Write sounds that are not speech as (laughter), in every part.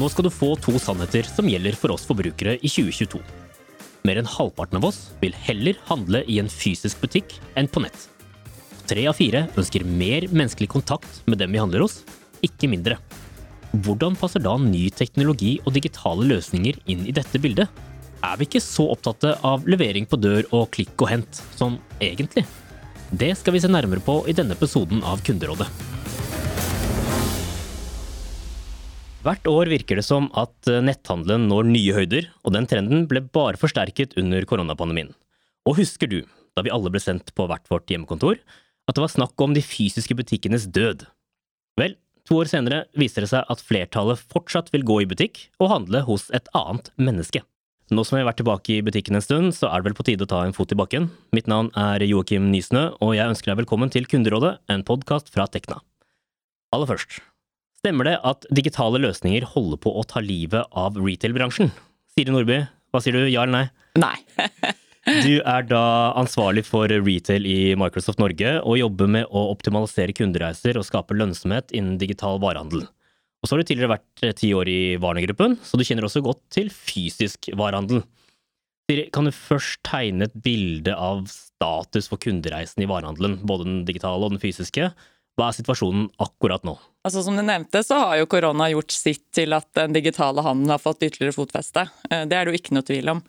Nå skal du få to sannheter som gjelder for oss forbrukere i 2022. Mer enn halvparten av oss vil heller handle i en fysisk butikk enn på nett. Tre av fire ønsker mer menneskelig kontakt med dem vi handler hos, ikke mindre. Hvordan passer da ny teknologi og digitale løsninger inn i dette bildet? Er vi ikke så opptatte av levering på dør og klikk og hent, sånn egentlig? Det skal vi se nærmere på i denne episoden av Kunderådet. Hvert år virker det som at netthandelen når nye høyder, og den trenden ble bare forsterket under koronapandemien. Og husker du, da vi alle ble sendt på hvert vårt hjemmekontor, at det var snakk om de fysiske butikkenes død? Vel, to år senere viser det seg at flertallet fortsatt vil gå i butikk og handle hos et annet menneske. Nå som vi har vært tilbake i butikken en stund, så er det vel på tide å ta en fot i bakken. Mitt navn er Joakim Nysnø, og jeg ønsker deg velkommen til Kunderådet, en podkast fra Tekna. Aller først, stemmer det at digitale løsninger holder på å ta livet av retail-bransjen? Siri Nordby, hva sier du, ja eller nei? Nei. (laughs) Du er da ansvarlig for retail i Microsoft Norge og jobber med å optimalisere kundereiser og skape lønnsomhet innen digital varehandel. Og så har du tidligere vært eh, ti år i Varner-gruppen, så du kjenner også godt til fysisk varehandel. Siri, Kan du først tegne et bilde av status for kundereisen i varehandelen, både den digitale og den fysiske? Hva er situasjonen akkurat nå? Altså Som du nevnte, så har jo korona gjort sitt til at den digitale handelen har fått ytterligere fotfeste. Eh, det er det jo ikke noe tvil om.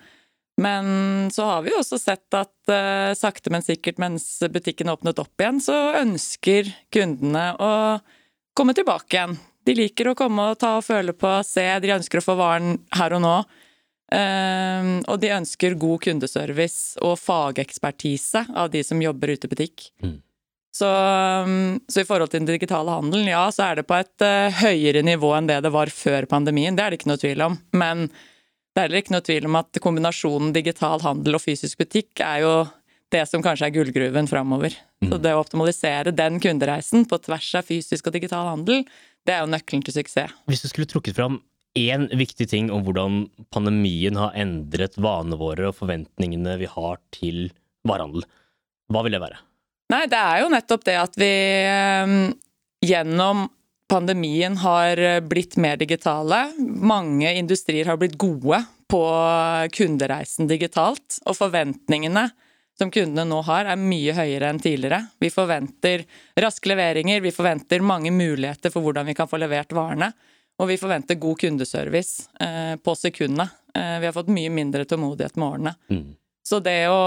Men så har vi jo også sett at uh, sakte, men sikkert mens butikken åpnet opp igjen, så ønsker kundene å komme tilbake igjen. De liker å komme og ta og føle på, se, de ønsker å få varen her og nå. Uh, og de ønsker god kundeservice og fagekspertise av de som jobber ute i butikk. Mm. Så, um, så, i forhold til den digitale handelen, ja, så er det på et uh, høyere nivå enn det det var før pandemien. Det er det ikke noe tvil om. Men det er heller ikke noe tvil om at kombinasjonen digital handel og fysisk butikk er jo det som kanskje er gullgruven framover. Mm. Så det å optimalisere den kundereisen på tvers av fysisk og digital handel, det er jo nøkkelen til suksess. Hvis du skulle trukket fram én viktig ting om hvordan pandemien har endret vanene våre og forventningene vi har til varehandel, hva vil det være? Nei, det er jo nettopp det at vi um, gjennom pandemien har eh, blitt mer digitale. Mange industrier har blitt gode på kundereisen digitalt, og forventningene som kundene nå har, er mye høyere enn tidligere. Vi forventer raske leveringer, vi forventer mange muligheter for hvordan vi kan få levert varene. Og vi forventer god kundeservice eh, på sekundene. Eh, vi har fått mye mindre tålmodighet med årene. Mm. Så det å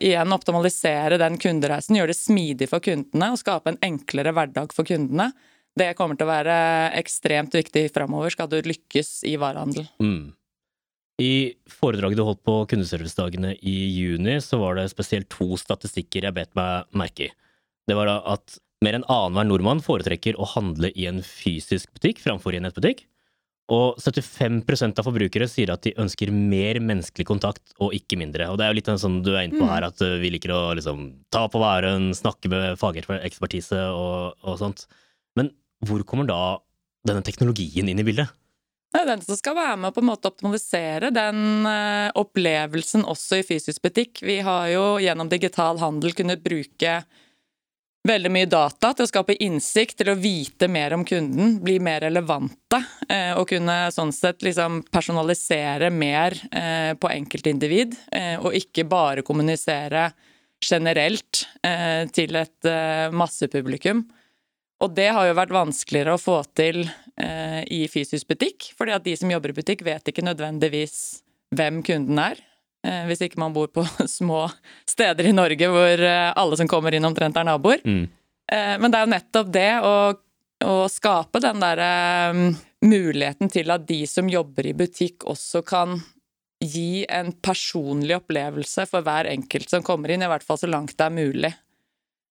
igjen optimalisere den kundereisen, gjøre det smidig for kundene og skape en enklere hverdag for kundene, det kommer til å være ekstremt viktig framover, skal du lykkes i varehandel. Mm. I foredraget du holdt på kundeservicedagene i juni, så var det spesielt to statistikker jeg bet meg merke i. Det var at mer enn annenhver nordmann foretrekker å handle i en fysisk butikk framfor i en nettbutikk. Og 75% av forbrukere sier at de ønsker mer menneskelig kontakt og ikke mindre. Og det er jo litt sånn du er inne på mm. her, at vi liker å liksom ta på væren, snakke med fagekspertise og, og sånt. Men hvor kommer da denne teknologien inn i bildet? Det er den som skal være med å på en måte optimalisere den uh, opplevelsen også i fysisk butikk. Vi har jo gjennom digital handel kunnet bruke veldig mye data til å skape innsikt, til å vite mer om kunden, bli mer relevante. Uh, og kunne sånn sett liksom personalisere mer uh, på enkeltindivid, og ikke bare kommunisere generelt til et massepublikum. Og det har jo vært vanskeligere å få til eh, i fysisk butikk, fordi at de som jobber i butikk, vet ikke nødvendigvis hvem kunden er. Eh, hvis ikke man bor på (laughs) små steder i Norge hvor eh, alle som kommer inn, omtrent er naboer. Mm. Eh, men det er jo nettopp det å, å skape den derre muligheten til at de som jobber i butikk, også kan gi en personlig opplevelse for hver enkelt som kommer inn, i hvert fall så langt det er mulig.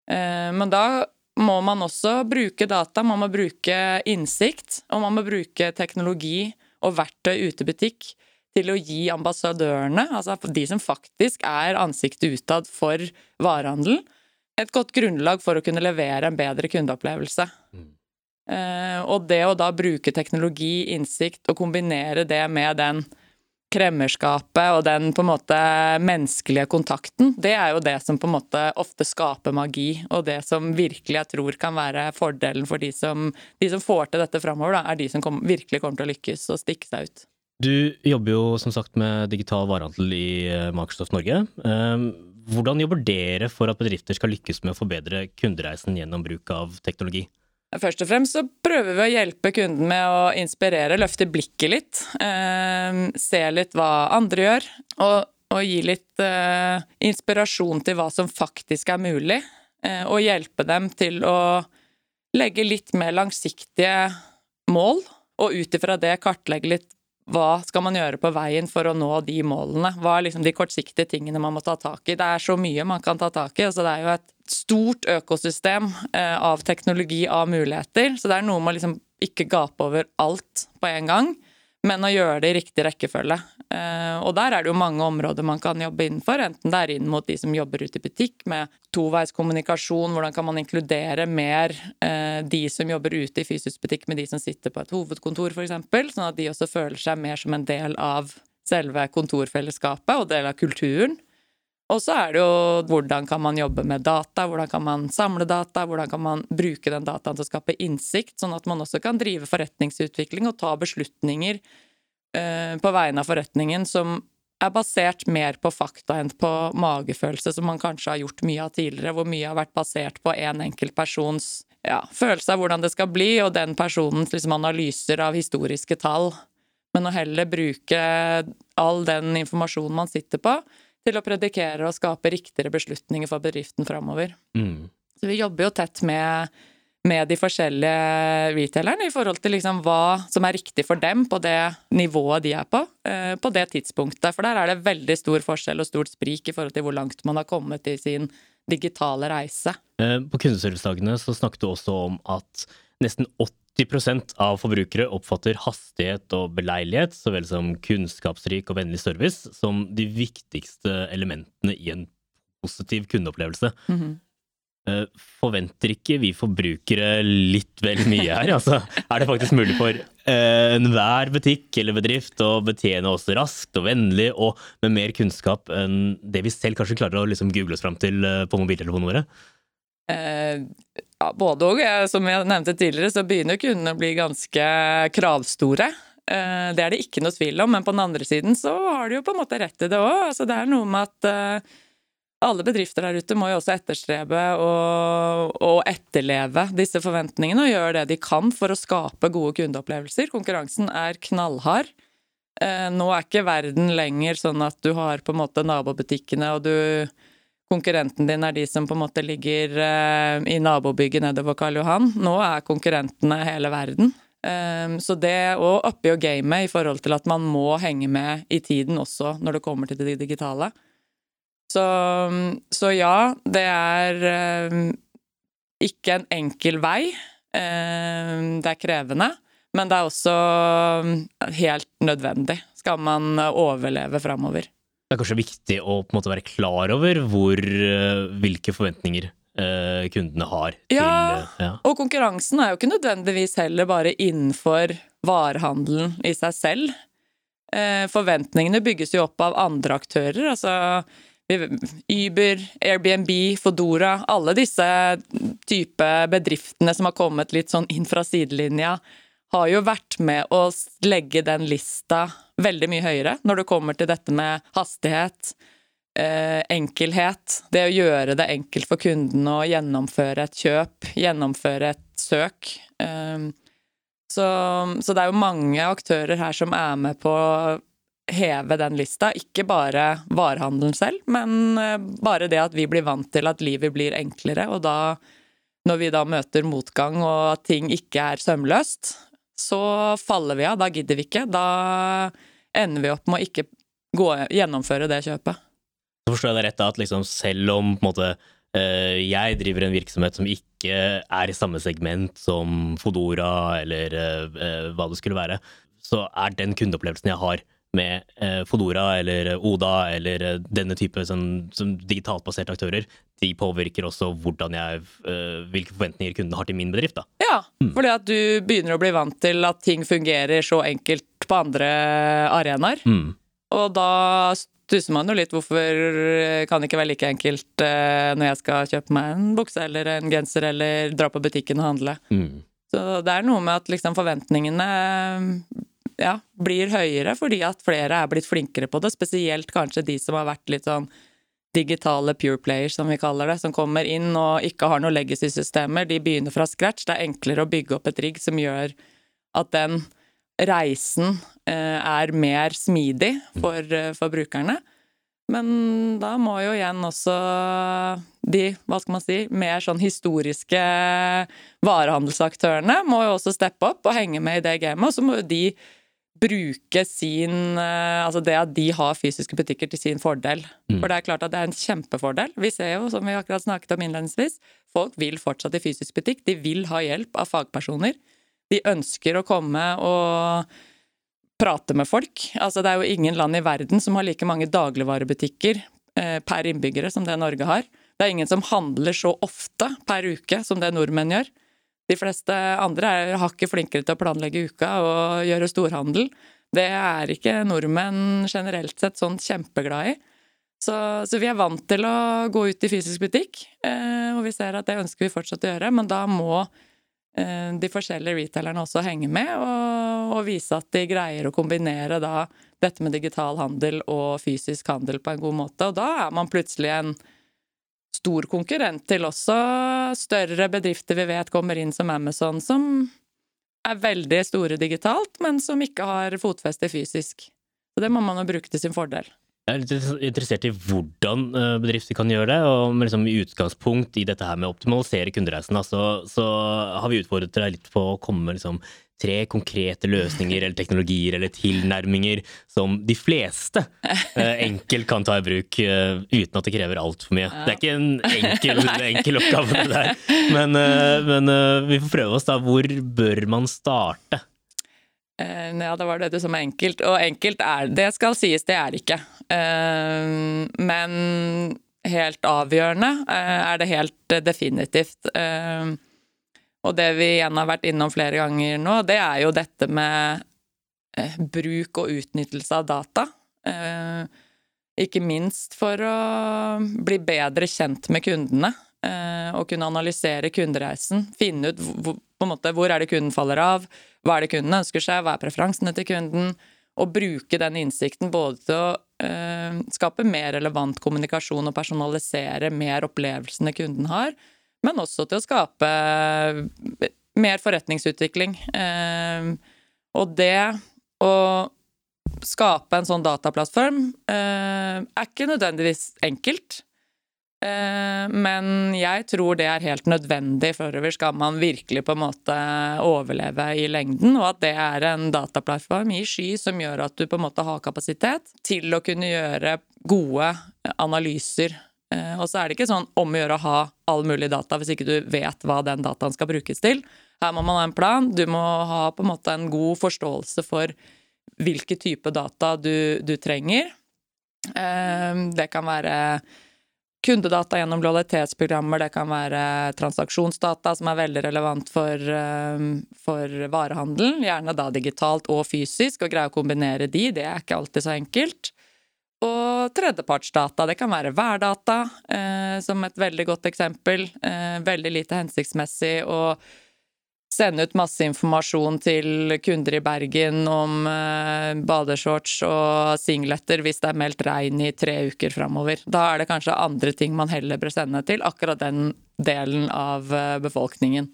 Men da må man også bruke data, man må bruke innsikt, og man må bruke teknologi og verktøy ute i butikk til å gi ambassadørene, altså de som faktisk er ansiktet utad for varehandelen, et godt grunnlag for å kunne levere en bedre kundeopplevelse. Mm. Eh, og det å da bruke teknologi, innsikt, og kombinere det med den kremmerskapet og den på en måte menneskelige kontakten, det er jo det som på en måte ofte skaper magi, og det som virkelig jeg tror kan være fordelen for de som, de som får til dette framover, er de som kom, virkelig kommer til å lykkes og stikke seg ut. Du jobber jo som sagt med digital varehandel i eh, Microsoft Norge. Ehm, hvordan jobber dere for at bedrifter skal lykkes med å forbedre kundereisen gjennom bruk av teknologi? Først og fremst så prøver vi å hjelpe kunden med å inspirere, løfte blikket litt. Eh, se litt hva andre gjør, og, og gi litt eh, inspirasjon til hva som faktisk er mulig. Eh, og hjelpe dem til å legge litt mer langsiktige mål, og ut ifra det kartlegge litt hva skal man gjøre på veien for å nå de målene? Hva er liksom de kortsiktige tingene man må ta tak i? Det er så mye man kan ta tak i. altså Det er jo et stort økosystem eh, av teknologi, av muligheter. Så det er noe med å liksom ikke gape over alt på en gang, men å gjøre det i riktig rekkefølge. Eh, og der er det jo mange områder man kan jobbe innenfor, enten det er inn mot de som jobber ute i butikk med toveiskommunikasjon, hvordan kan man inkludere mer eh, de som jobber ute i fysisk butikk med de som sitter på et hovedkontor f.eks., sånn at de også føler seg mer som en del av selve kontorfellesskapet og del av kulturen. Og så er det jo hvordan kan man jobbe med data, hvordan kan man samle data, hvordan kan man bruke den dataen til å skape innsikt, sånn at man også kan drive forretningsutvikling og ta beslutninger på vegne av forretningen som er basert mer på fakta enn på magefølelse, som man kanskje har gjort mye av tidligere, hvor mye har vært basert på en enkelt persons ja, følelse av hvordan det skal bli, og den personens liksom, analyser av historiske tall. Men å heller bruke all den informasjonen man sitter på, til å predikere og skape riktigere beslutninger for bedriften framover. Mm. Så vi jobber jo tett med, med de forskjellige retailerne i forhold til liksom hva som er riktig for dem på det nivået de er på, eh, på det tidspunktet. For der er det veldig stor forskjell og stort sprik i forhold til hvor langt man har kommet i sin digitale reise. Eh, på kundeservicedagene så snakket du også om at nesten 80 80 av forbrukere oppfatter hastighet og beleilighet, så vel som kunnskapsrik og vennlig service, som de viktigste elementene i en positiv kundeopplevelse. Mm -hmm. Forventer ikke vi forbrukere litt vel mye her? Altså, er det faktisk mulig for uh, enhver butikk eller bedrift å betjene oss raskt og vennlig og med mer kunnskap enn det vi selv kanskje klarer å liksom google oss fram til uh, på mobiltelefonene våre? Ja, både og. Som jeg nevnte tidligere, så begynner kundene å bli ganske kravstore. Eh, det er det ikke noe tvil om, men på den andre siden så har de jo på en måte rett i det òg. Altså, det er noe med at eh, alle bedrifter der ute må jo også etterstrebe og etterleve disse forventningene og gjøre det de kan for å skape gode kundeopplevelser. Konkurransen er knallhard. Eh, nå er ikke verden lenger sånn at du har på en måte nabobutikkene og du konkurrenten din er de som på en måte ligger uh, i nabobygget nedover Karl Johan. Nå er konkurrentene hele verden. Um, så det å oppi og gamet i forhold til at man må henge med i tiden også når det kommer til det digitale. Så, så ja, det er um, ikke en enkel vei. Um, det er krevende. Men det er også helt nødvendig skal man overleve framover det er kanskje viktig å måte være klar over hvor, eh, hvilke forventninger eh, kundene har. Til, ja, ja, og konkurransen er jo ikke nødvendigvis heller bare innenfor varehandelen i seg selv. Eh, forventningene bygges jo opp av andre aktører. altså Uber, Airbnb, Fodora, alle disse type bedriftene som har kommet litt sånn inn fra sidelinja, har jo vært med å legge den lista veldig mye høyere når det kommer til dette med hastighet, eh, enkelhet. Det å gjøre det enkelt for kunden å gjennomføre et kjøp, gjennomføre et søk. Eh, så, så, det er jo mange aktører her som er med på heve den lista. Ikke bare varehandelen selv, men eh, bare det at vi blir vant til at livet blir enklere. Og da, når vi da møter motgang og at ting ikke er sømløst, så faller vi av. Da gidder vi ikke. Da ender vi opp med å ikke gå, gjennomføre det kjøpet. Så forstår jeg det rett da, at liksom selv om måte, eh, jeg driver en virksomhet som ikke er i samme segment som Fodora eller eh, hva det skulle være, så er den kundeopplevelsen jeg har med eh, Fodora eller Oda eller eh, denne type sånn, sånn digitalt baserte aktører, de påvirker også jeg, eh, hvilke forventninger kundene har til min bedrift. Da. Ja, mm. fordi at du begynner å bli vant til at ting fungerer så enkelt på andre arenaer. Mm. og da stusser man jo litt. Hvorfor kan det ikke være like enkelt eh, når jeg skal kjøpe meg en bukse eller en genser eller dra på butikken og handle? Mm. Så det er noe med at liksom forventningene ja, blir høyere fordi at flere er blitt flinkere på det. Spesielt kanskje de som har vært litt sånn digitale pure players, som vi kaller det. Som kommer inn og ikke har noen legacy-systemer. De begynner fra scratch. Det er enklere å bygge opp et rigg som gjør at den reisen eh, er mer smidig for, eh, for brukerne. Men da må jo igjen også de, hva skal man si, mer sånn historiske varehandelsaktørene må jo også steppe opp og henge med i det gamet. Og så må jo de bruke sin eh, Altså det at de har fysiske butikker til sin fordel. Mm. For det er klart at det er en kjempefordel. Vi ser jo, som vi akkurat snakket om innledningsvis, folk vil fortsatt i fysisk butikk. De vil ha hjelp av fagpersoner. De ønsker å komme og prate med folk. Altså det er jo ingen land i verden som har like mange dagligvarebutikker eh, per innbyggere som det Norge har. Det er ingen som handler så ofte per uke som det nordmenn gjør. De fleste andre er hakket flinkere til å planlegge uka og gjøre storhandel. Det er ikke nordmenn generelt sett sånn kjempeglad i. Så, så vi er vant til å gå ut i fysisk butikk, eh, og vi ser at det ønsker vi fortsatt å gjøre, men da må eh, de forskjellige retailerne også henge med og, og, vise at de greier å kombinere da dette med digital handel og fysisk handel på en god måte. Og da er man plutselig en stor konkurrent til også større bedrifter vi vet kommer inn som Amazon, som er veldig store digitalt, men som ikke har fotfeste fysisk. Så det må man jo bruke til sin fordel. Jeg er litt interessert i hvordan eh, bedrifter kan gjøre det. og med liksom utgangspunkt i dette her med å optimalisere kundereisen, så, så har vi utfordret deg litt på å komme med liksom tre konkrete løsninger eller teknologier eller tilnærminger som de fleste eh, enkelt kan ta i bruk uh, uten at det krever altfor mye. Ja. Det er ikke en enkel, (laughs) enkel oppgave, det der. Men, uh, men vi får prøve oss, da. Hvor bør man starte? Ja, det var det du som er enkelt. Og enkelt er det, skal sies, det er det ikke. Men helt avgjørende er det helt definitivt. Og det vi igjen har vært innom flere ganger nå, det er jo dette med eh, bruk og utnyttelse av data. Eh, ikke minst for å bli bedre kjent med kundene eh, og kunne analysere kundereisen. Finne ut hvor, måte, hvor er det kunden faller av, hva er det kunden ønsker seg, hva er preferansene til kunden? Og bruke den innsikten både til å skape mer relevant kommunikasjon og personalisere mer opplevelsene kunden har, men også til å skape mer forretningsutvikling. Eh, og det å skape en sånn dataplattform eh, er ikke nødvendigvis enkelt. Eh, men jeg tror det er helt nødvendig forover skal man virkelig på en måte overleve i lengden, og at det er en dataplattform i sky som gjør at du på en måte har kapasitet til å kunne gjøre gode analyser Eh, og så er det ikke sånn om å gjøre å ha all mulig data hvis ikke du vet hva den dataen skal brukes til. Her må man ha en plan. Du må ha på en måte en god forståelse for hvilke type data du, du trenger. Eh, det kan være kundedata gjennom lojalitetsprogrammer, det kan være transaksjonsdata som er veldig relevant for, eh, for varehandelen. Gjerne da digitalt og fysisk, og greie å kombinere de. Det er ikke alltid så enkelt. Og tredjepartsdata. Det kan være værdata, eh, som et veldig godt eksempel. Eh, veldig lite hensiktsmessig å sende ut masse informasjon til kunder i Bergen om eh, badeshorts og singletter hvis det er meldt regn i tre uker framover. Da er det kanskje andre ting man heller bør sende til akkurat den delen av eh, befolkningen.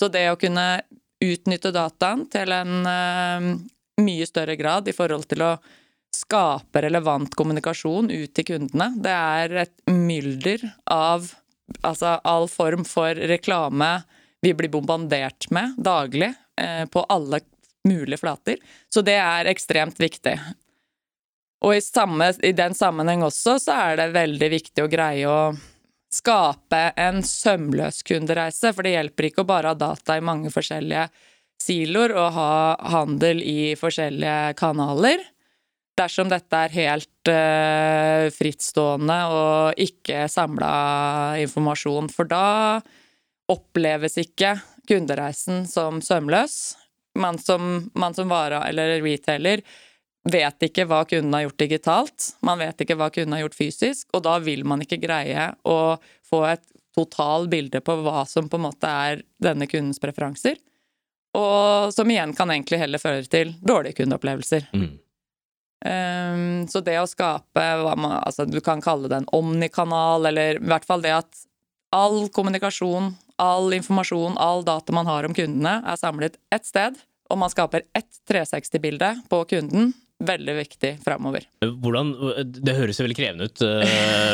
Så det å kunne utnytte dataen til en eh, mye større grad i forhold til å skape relevant kommunikasjon ut til kundene. Det er et mylder av altså all form for reklame vi blir bombardert med daglig eh, på alle mulige flater. Så det er ekstremt viktig. Og i, samme, i den sammenheng også så er det veldig viktig å greie å skape en sømløs kundereise, for det hjelper ikke å bare ha data i mange forskjellige siloer og ha handel i forskjellige kanaler dersom dette er helt uh, frittstående og ikke samla informasjon. For da oppleves ikke kundereisen som sømløs. Man som, man som vare eller retailer vet ikke hva kunden har gjort digitalt, man vet ikke hva kunden har gjort fysisk, og da vil man ikke greie å få et total bilde på hva som på en måte er denne kundens preferanser. Og som igjen kan egentlig heller føre til dårlige kundeopplevelser. Mm. Um, så det å skape hva man, altså Du kan kalle det en omnikanal, eller i hvert fall det at all kommunikasjon, all informasjon, all data man har om kundene, er samlet ett sted, og man skaper ett 360-bilde på kunden veldig viktig framover. Det høres jo veldig krevende ut uh,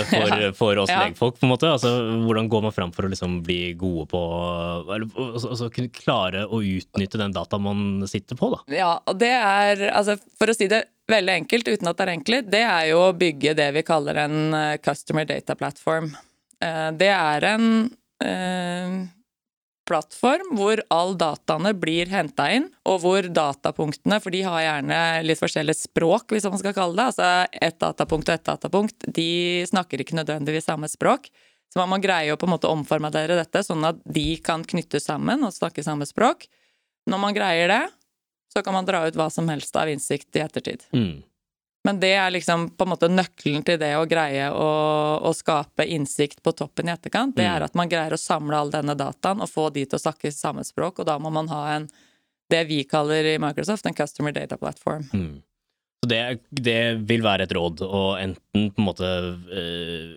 (laughs) for, ja. for, oss ja. legfolk. på en måte. Altså, hvordan går man fram for å liksom bli gode på eller, altså, altså, kunne klare å utnytte den dataen man sitter på? da? Ja, og det er, altså, For å si det veldig enkelt, uten at det er enkelt, det er jo å bygge det vi kaller en uh, customer data platform. Uh, det er en plattform hvor all dataene blir henta inn, og hvor datapunktene, for de har gjerne litt forskjellig språk, hvis man skal kalle det, altså ett datapunkt og ett datapunkt, de snakker ikke nødvendigvis samme språk. Så man må greie å på en måte omformatere dette, sånn at de kan knyttes sammen og snakke samme språk. Når man greier det, så kan man dra ut hva som helst av innsikt i ettertid. Mm. Men det er liksom på en måte nøkkelen til det å greie å, å skape innsikt på toppen i etterkant. Det er mm. at man greier å samle all denne dataen og få de til å snakke samme språk. Og da må man ha en, det vi kaller i Microsoft en customer data platform. Mm. Så det, det, vil være et råd å enten på en måte uh,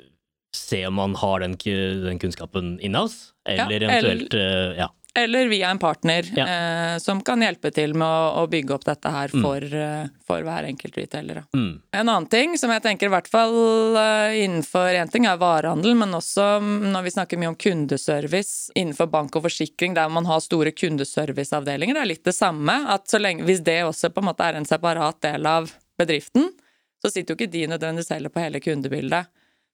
se om man har den, den kunnskapen inhouse, eller ja, eventuelt uh, ja eller via en partner ja. eh, som kan hjelpe til med å, å bygge opp dette her mm. for, mm. for hver enkelt retailer. Mm. En annen ting som jeg tenker i hvert fall uh, innenfor en ting er varehandel, men også når vi snakker mye om kundeservice innenfor bank og forsikring, der man har store kundeserviceavdelinger, det er litt det samme. at lenge, Hvis det også på en måte er en separat del av bedriften, så sitter jo ikke de nødvendigvis heller på hele kundebildet.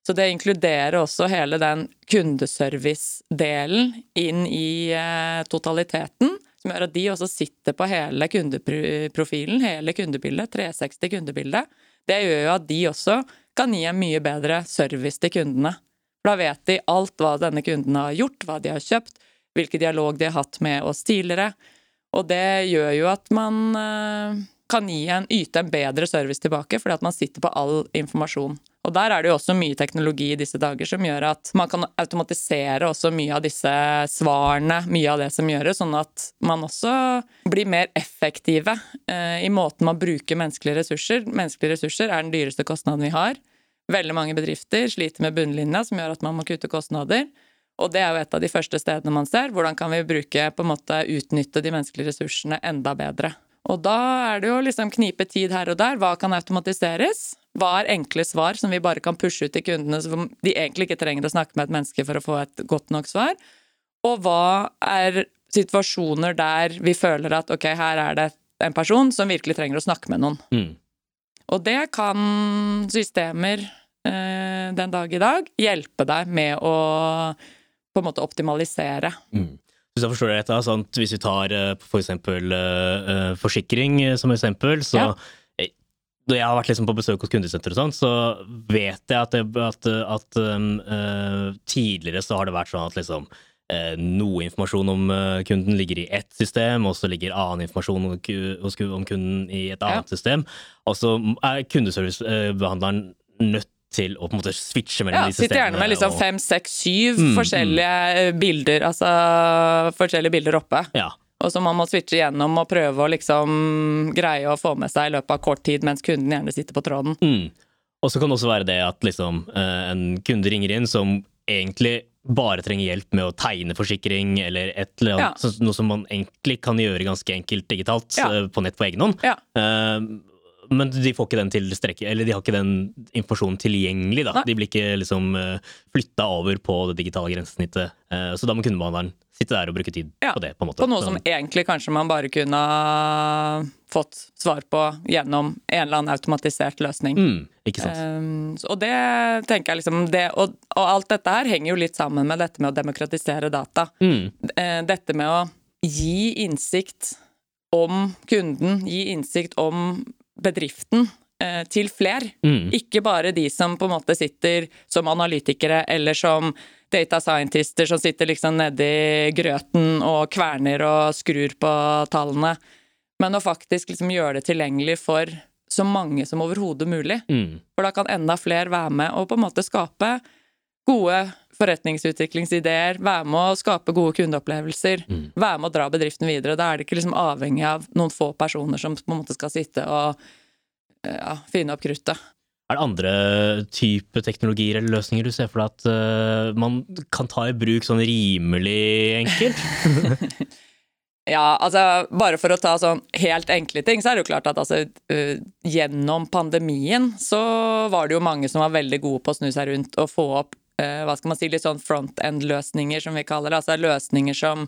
Så det inkluderer også hele den kundeservice-delen inn i eh, totaliteten, som gjør at de også sitter på hele kundeprofilen, hele kundebildet, 360 kundebildet. Det gjør jo at de også kan gi en mye bedre service til kundene. For da vet de alt hva denne kunden har gjort, hva de har kjøpt, hvilken dialog de har hatt med oss tidligere. Og det gjør jo at man eh, kan gi en, yte en bedre service tilbake, fordi at man sitter på all informasjon. Og Der er det jo også mye teknologi i disse dager som gjør at man kan automatisere også mye av disse svarene, mye av det som gjøres, sånn at man også blir mer effektive eh, i måten man bruker menneskelige ressurser. Menneskelige ressurser er den dyreste kostnaden vi har. Veldig mange bedrifter sliter med bunnlinja, som gjør at man må kutte kostnader. Og det er jo et av de første stedene man ser. Hvordan kan vi bruke, på en måte utnytte de menneskelige ressursene enda bedre? Og da er det jo liksom knipe tid her og der. Hva kan automatiseres? Hva er enkle svar som vi bare kan pushe ut til kundene, så de egentlig ikke trenger å snakke med et menneske for å få et godt nok svar? Og hva er situasjoner der vi føler at ok, her er det en person som virkelig trenger å snakke med noen? Mm. Og det kan systemer eh, den dag i dag hjelpe deg med å på en måte optimalisere. Mm. Hvis jeg forstår det rett, sånn hvis vi tar eh, for eksempel uh, forsikring som eksempel, så ja. Når jeg har vært liksom på besøk hos kundesenter, og sånn, så vet jeg at, det, at, at um, uh, tidligere så har det vært sånn at liksom uh, noe informasjon om uh, kunden ligger i ett system, og så ligger annen informasjon om, om kunden i et annet ja. system. Og så er kundeservicebehandleren nødt til å på en måte switche mellom ja, de systemene. Sitter gjerne med liksom fem, seks, syv mm, forskjellige mm. bilder, altså forskjellige bilder oppe. Ja. Og som man må switche gjennom og prøve å liksom greie å få med seg i løpet av kort tid, mens kunden gjerne sitter på tråden. Mm. Og så kan det også være det at liksom, eh, en kunde ringer inn som egentlig bare trenger hjelp med å tegne forsikring, eller et eller annet, ja. noe som man egentlig kan gjøre ganske enkelt digitalt ja. Eh, på nett på egen hånd. Ja. Uh, men de får ikke den til strekke, eller de har ikke den informasjonen tilgjengelig. da. Nei. De blir ikke liksom eh, flytta over på det digitale grensesnittet. Eh, så da må kundebehandleren sitte der og bruke tid ja, på det. På, en måte. på noe som egentlig kanskje man bare kunne fått svar på gjennom en eller annen automatisert løsning. Mm, ikke sant. Um, og det tenker jeg liksom det, og, og, alt dette her henger jo litt sammen med dette med å demokratisere data. Mm. Dette med å gi innsikt om kunden, gi innsikt om bedriften eh, til fler. Mm. Ikke bare de som på en måte sitter som analytikere eller som data scientister som sitter liksom nedi grøten og kverner og skrur på tallene. Men å faktisk liksom gjøre det tilgjengelig for så mange som overhodet mulig. Mm. For da kan enda flere være med og på en måte skape gode forretningsutviklingsideer, være med å skape gode kundeopplevelser, Mm. være med å dra bedriften videre. Da er det ikke liksom avhengig av noen få personer som på en måte skal sitte og ja, finne opp kruttet. Er det andre type teknologier eller løsninger du ser for deg at uh, man kan ta i bruk sånn rimelig enkelt? (laughs) Ja, altså bare for å ta sånn helt enkle ting, så er det jo klart at altså uh, gjennom pandemien så var det jo mange som var veldig gode på å snu seg rundt og få opp hva skal man si, litt sånn front end-løsninger, som vi kaller det. Altså løsninger som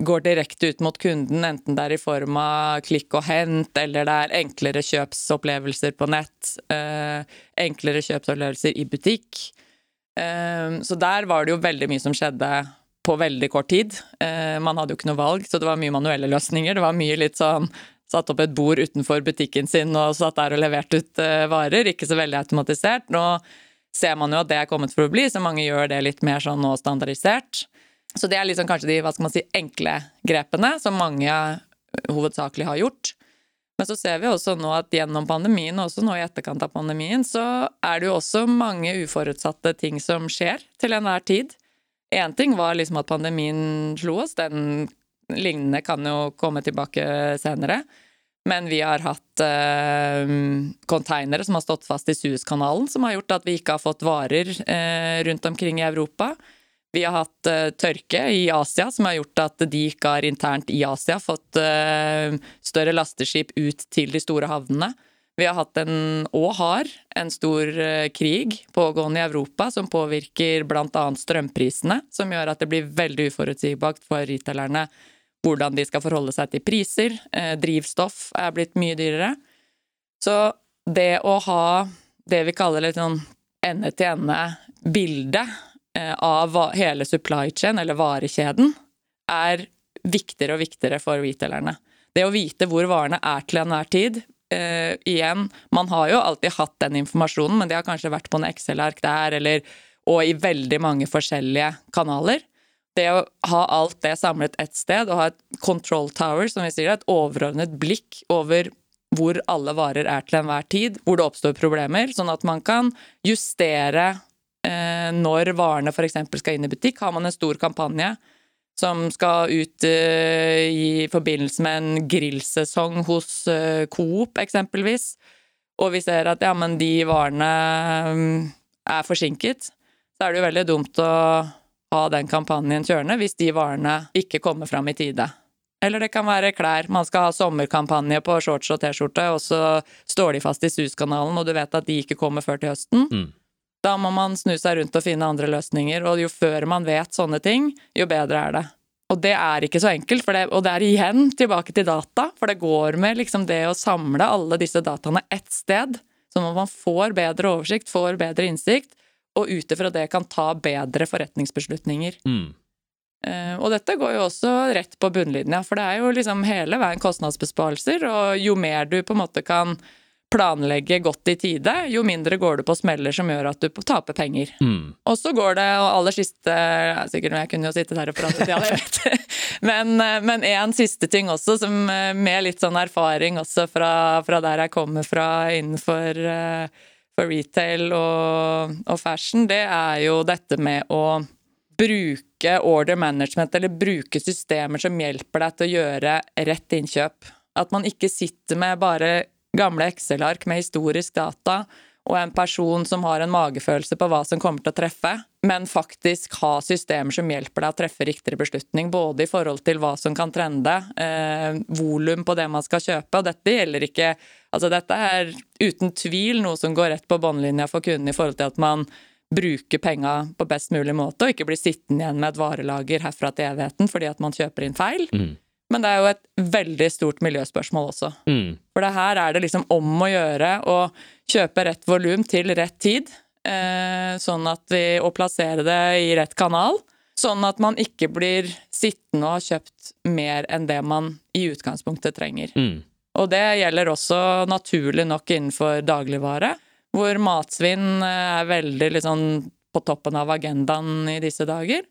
går direkte ut mot kunden, enten det er i form av klikk og hent, eller det er enklere kjøpsopplevelser på nett, uh, enklere kjøpsopplevelser i butikk. så der var det jo veldig mye som skjedde på veldig kort tid. Eh, man hadde jo ikke noe valg, så det var mye manuelle løsninger. Det var mye litt sånn satt opp et bord utenfor butikken sin og satt der og leverte ut eh, varer. Ikke så veldig automatisert. Nå ser man jo at det er kommet for å bli, så mange gjør det litt mer sånn nå standardisert. Så det er liksom kanskje de hva skal man si, enkle grepene som mange hovedsakelig har gjort. Men så ser vi også nå at gjennom pandemien, og også nå i etterkant av pandemien, så er det jo også mange uforutsatte ting som skjer til enhver tid. Én ting var liksom at pandemien slo oss, den lignende kan jo komme tilbake senere. Men vi har hatt eh, konteinere som har stått fast i Suezkanalen, som har gjort at vi ikke har fått varer eh, rundt omkring i Europa. Vi har hatt eh, tørke i Asia, som har gjort at de ikke har internt i Asia fått eh, større lasteskip ut til de store havnene. Vi har hatt en, og har, en stor eh, krig pågående i Europa som påvirker bl.a. strømprisene, som gjør at det blir veldig uforutsigbart for retailerne hvordan de skal forholde seg til priser. Eh, drivstoff er blitt mye dyrere. Så det å ha det vi kaller litt sånn ende-til-ende-bilde eh, av hele supply chain, eller varekjeden, er viktigere og viktigere for retailerne. Det å vite hvor varene er til enhver tid, uh, igjen, man har jo alltid hatt den informasjonen, men det har kanskje vært på en Excel-ark der, eller, og i veldig mange forskjellige kanaler. Det å ha alt det samlet ett sted, og ha et control tower, som vi sier, et overordnet blikk over hvor alle varer er til enhver tid, hvor det oppstår problemer, sånn at man kan justere eh, når varene f.eks. skal inn i butikk. Har man en stor kampanje som skal ut eh, i forbindelse med en grillsesong hos eh, Coop, eksempelvis, og vi ser at ja, men de varene um, er forsinket, så er det jo veldig dumt å ha den kampanjen kjørende hvis de varene ikke kommer fram i tide. Eller det kan være klær. Man skal ha sommerkampanje på shorts og T-skjorte, og så står de fast i SUS-kanalen, og du vet at de ikke kommer før til høsten. Mm. Da må man snu seg rundt og finne andre løsninger, og jo før man vet sånne ting, jo bedre er det. Og det er ikke så enkelt, det, og det er igjen tilbake til data, for det går med liksom det å samle alle disse dataene ett sted, sånn at man får bedre oversikt, får bedre innsikt, og ut ifra det kan ta bedre forretningsbeslutninger. Mm. Uh, og dette går jo også rett på bunnlinja, for det er jo liksom hele veien kostnadsbesparelser, og jo mer du på en måte kan planlegge godt i tide, jo mindre går du på smeller som gjør at du taper penger. Mm. Og så går det, og aller siste Sikkert jeg kunne jo sittet her og pratet i all evighet. (laughs) Men, men en siste ting også, som med litt sånn erfaring også fra, fra der jeg kommer fra innenfor for retail og, og fashion, det er jo dette med å bruke order management, eller bruke systemer som hjelper deg til å gjøre rett innkjøp. At man ikke sitter med bare gamle Excel-ark med historisk data og en person som har en magefølelse på hva som kommer til å treffe, men faktisk ha systemer som hjelper deg å treffe riktigere beslutning, både i forhold til hva som kan trende, eh, volum på det man skal kjøpe, og dette gjelder ikke Altså dette er uten tvil noe som går rett på båndlinja for kunden i forhold til at man bruker penga på best mulig måte, og ikke blir sittende igjen med et varelager herfra til evigheten fordi at man kjøper inn feil. Mm. Men det er jo et veldig stort miljøspørsmål også. Mm. For det her er det liksom om å gjøre å kjøpe rett volum til rett tid, eh, sånn at vi, og plassere det i rett kanal. Sånn at man ikke blir sittende og ha kjøpt mer enn det man i utgangspunktet trenger. Mm. Og det gjelder også naturlig nok innenfor dagligvare, hvor matsvinn er veldig liksom på toppen av agendaen i disse dager.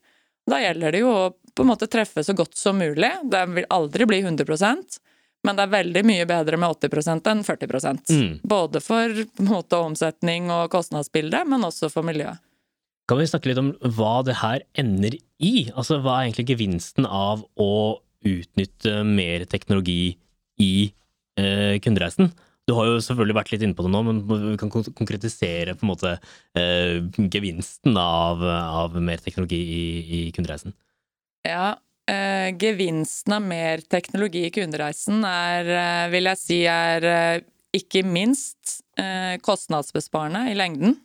Da gjelder det jo å på en måte treffe så godt som mulig. Det vil aldri bli 100% Men det er veldig mye bedre med 80% enn 40 Mm. Både for måte, omsetning og kostnadsbilde, men også for miljøet. Kan vi snakke litt om hva det her ender i? Altså, hva er egentlig gevinsten av å utnytte mer teknologi i eh, kundereisen? Du har jo selvfølgelig vært litt inne på det nå, men vi kan konkretisere på en måte eh, gevinsten av, av mer teknologi i, i kundereisen. Ja, eh, gevinsten av mer teknologi i kundereisen er, eh, vil jeg si, er eh, ikke minst eh, kostnadsbesparende i lengden.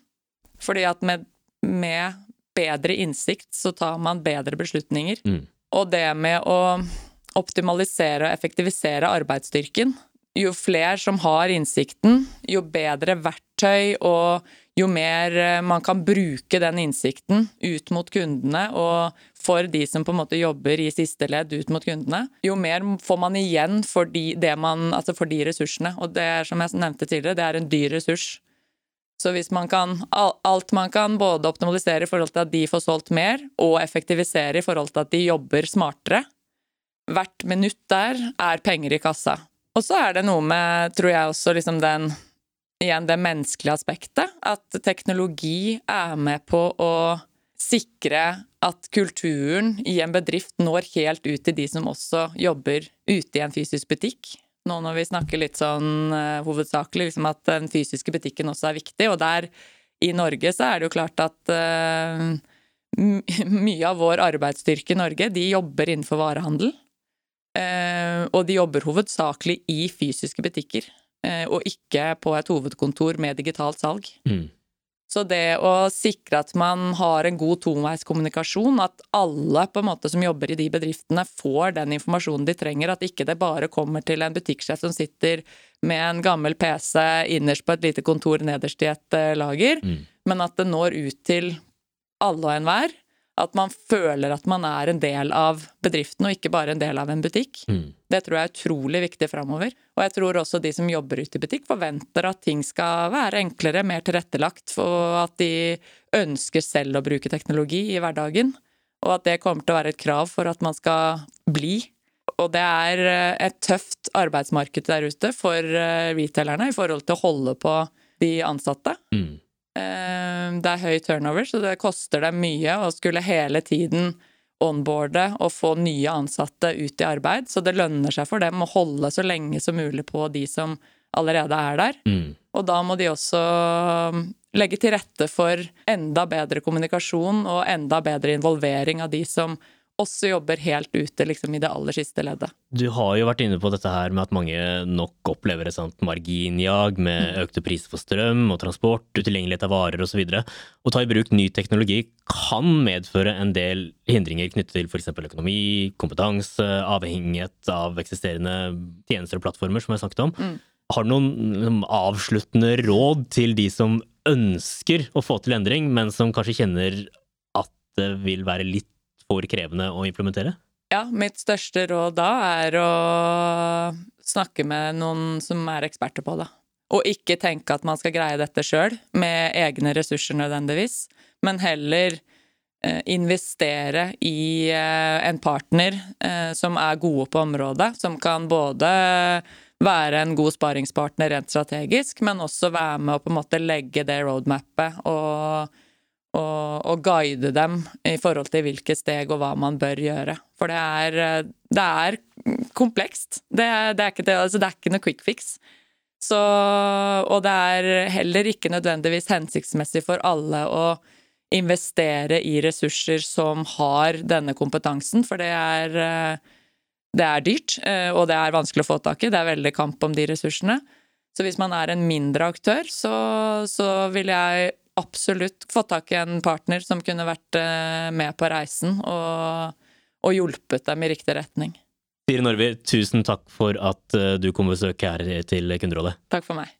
Fordi at med, med bedre innsikt så tar man bedre beslutninger. Mm. Og det med å optimalisere og effektivisere arbeidsstyrken. Jo flere som har innsikten, jo bedre verktøy og jo mer eh, man kan bruke den innsikten ut mot kundene og for de som på en måte jobber i siste ledd ut mot kundene, jo mer får man igjen for de, man, altså for de ressursene. Og det er som jeg nevnte tidligere, det er en dyr ressurs. Så hvis man kan, alt man kan både optimalisere i forhold til at de får solgt mer, og effektivisere i forhold til at de jobber smartere, hvert minutt der er penger i kassa. Og så er det noe med, tror jeg også, liksom den Igjen det menneskelige aspektet. At teknologi er med på å sikre at kulturen i en bedrift når helt ut til de som også jobber ute i en fysisk butikk. Nå når vi snakker litt sånn uh, hovedsakelig liksom at den fysiske butikken også er viktig, og der i Norge så er det jo klart at uh, (laughs) mye av vår arbeidsstyrke i Norge, de jobber innenfor varehandel. Eh, og de jobber hovedsakelig i fysiske butikker, eh, og ikke på et hovedkontor med digitalt salg. Mm. Så det å sikre at man har en god toveiskommunikasjon, at alle på en måte som jobber i de bedriftene får den informasjonen de trenger, at ikke det bare kommer til en butikksjef som sitter med en gammel PC innerst på et lite kontor nederst i et eh, lager, Mm. men at det når ut til alle og enhver. At man føler at man er en del av bedriften, og ikke bare en del av en butikk. Mm. Det tror jeg er utrolig viktig framover. Og jeg tror også de som jobber ute i butikk, forventer at ting skal være enklere, mer tilrettelagt, og at de ønsker selv å bruke teknologi i hverdagen. Og at det kommer til å være et krav for at man skal bli. Og det er eh, et tøft arbeidsmarked der ute for eh, retailerne i forhold til å holde på de ansatte. Mm. Eh, Det er høy turnover, så det koster dem mye å skulle hele tiden onboarde og få nye ansatte ut i arbeid. Så det lønner seg for dem å holde så lenge som mulig på de som allerede er der. Mm. Og da må de også um, legge til rette for enda bedre kommunikasjon og enda bedre involvering av de som også jobber helt ute liksom i det aller siste leddet. Du har jo vært inne på dette her med at mange nok opplever et sånt marginjag med økte priser for strøm og transport, utilgjengelighet av varer osv. Å ta i bruk ny teknologi kan medføre en del hindringer knyttet til f.eks. økonomi, kompetanse, avhengighet av eksisterende tjenester og plattformer, som jeg snakket om. Mm. Har du noen liksom, avsluttende råd til de som ønsker å få til endring, men som kanskje kjenner at det vil være litt for krevende å implementere? Ja, mitt største råd da er å snakke med noen som er eksperter på det. Og ikke tenke at man skal greie dette sjøl, med egne ressurser nødvendigvis, men heller eh, investere i eh, en partner eh, som er gode på området, som kan både være en god sparingspartner rent strategisk, men også være med å på en måte legge det roadmappet og og, og guide dem i forhold til hvilke steg og hva man bør gjøre. For det er, det er komplekst. Det det, er ikke, altså det er ikke noe quick fix. Så, og det er heller ikke nødvendigvis hensiktsmessig for alle å investere i ressurser som har denne kompetansen, for det er, det er dyrt, eh, og det er vanskelig å få tak i. Det er veldig kamp om de ressursene. Så hvis man er en mindre aktør, så, så vil jeg absolutt fått tak i en partner som kunne vært eh, med på reisen og, og hjulpet dem i riktig retning. Siri Norvi, tusen takk for at eh, du kom på besøk her til Kunderådet. Takk for meg.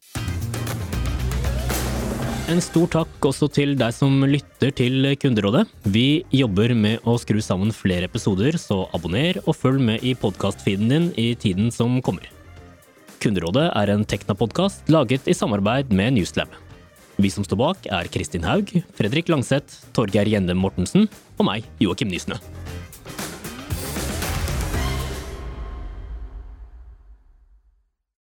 En stor takk også til deg som lytter til Kunderådet. Vi jobber med å skru sammen flere episoder, så abonner og følg med i podkastfeeden din i tiden som kommer. Kunderådet er en Tekna-podkast laget i samarbeid med Newslab. Vi som står bak, er Kristin Haug, Fredrik Langseth, Torgeir Gjende Mortensen og meg, Joakim Nysnø.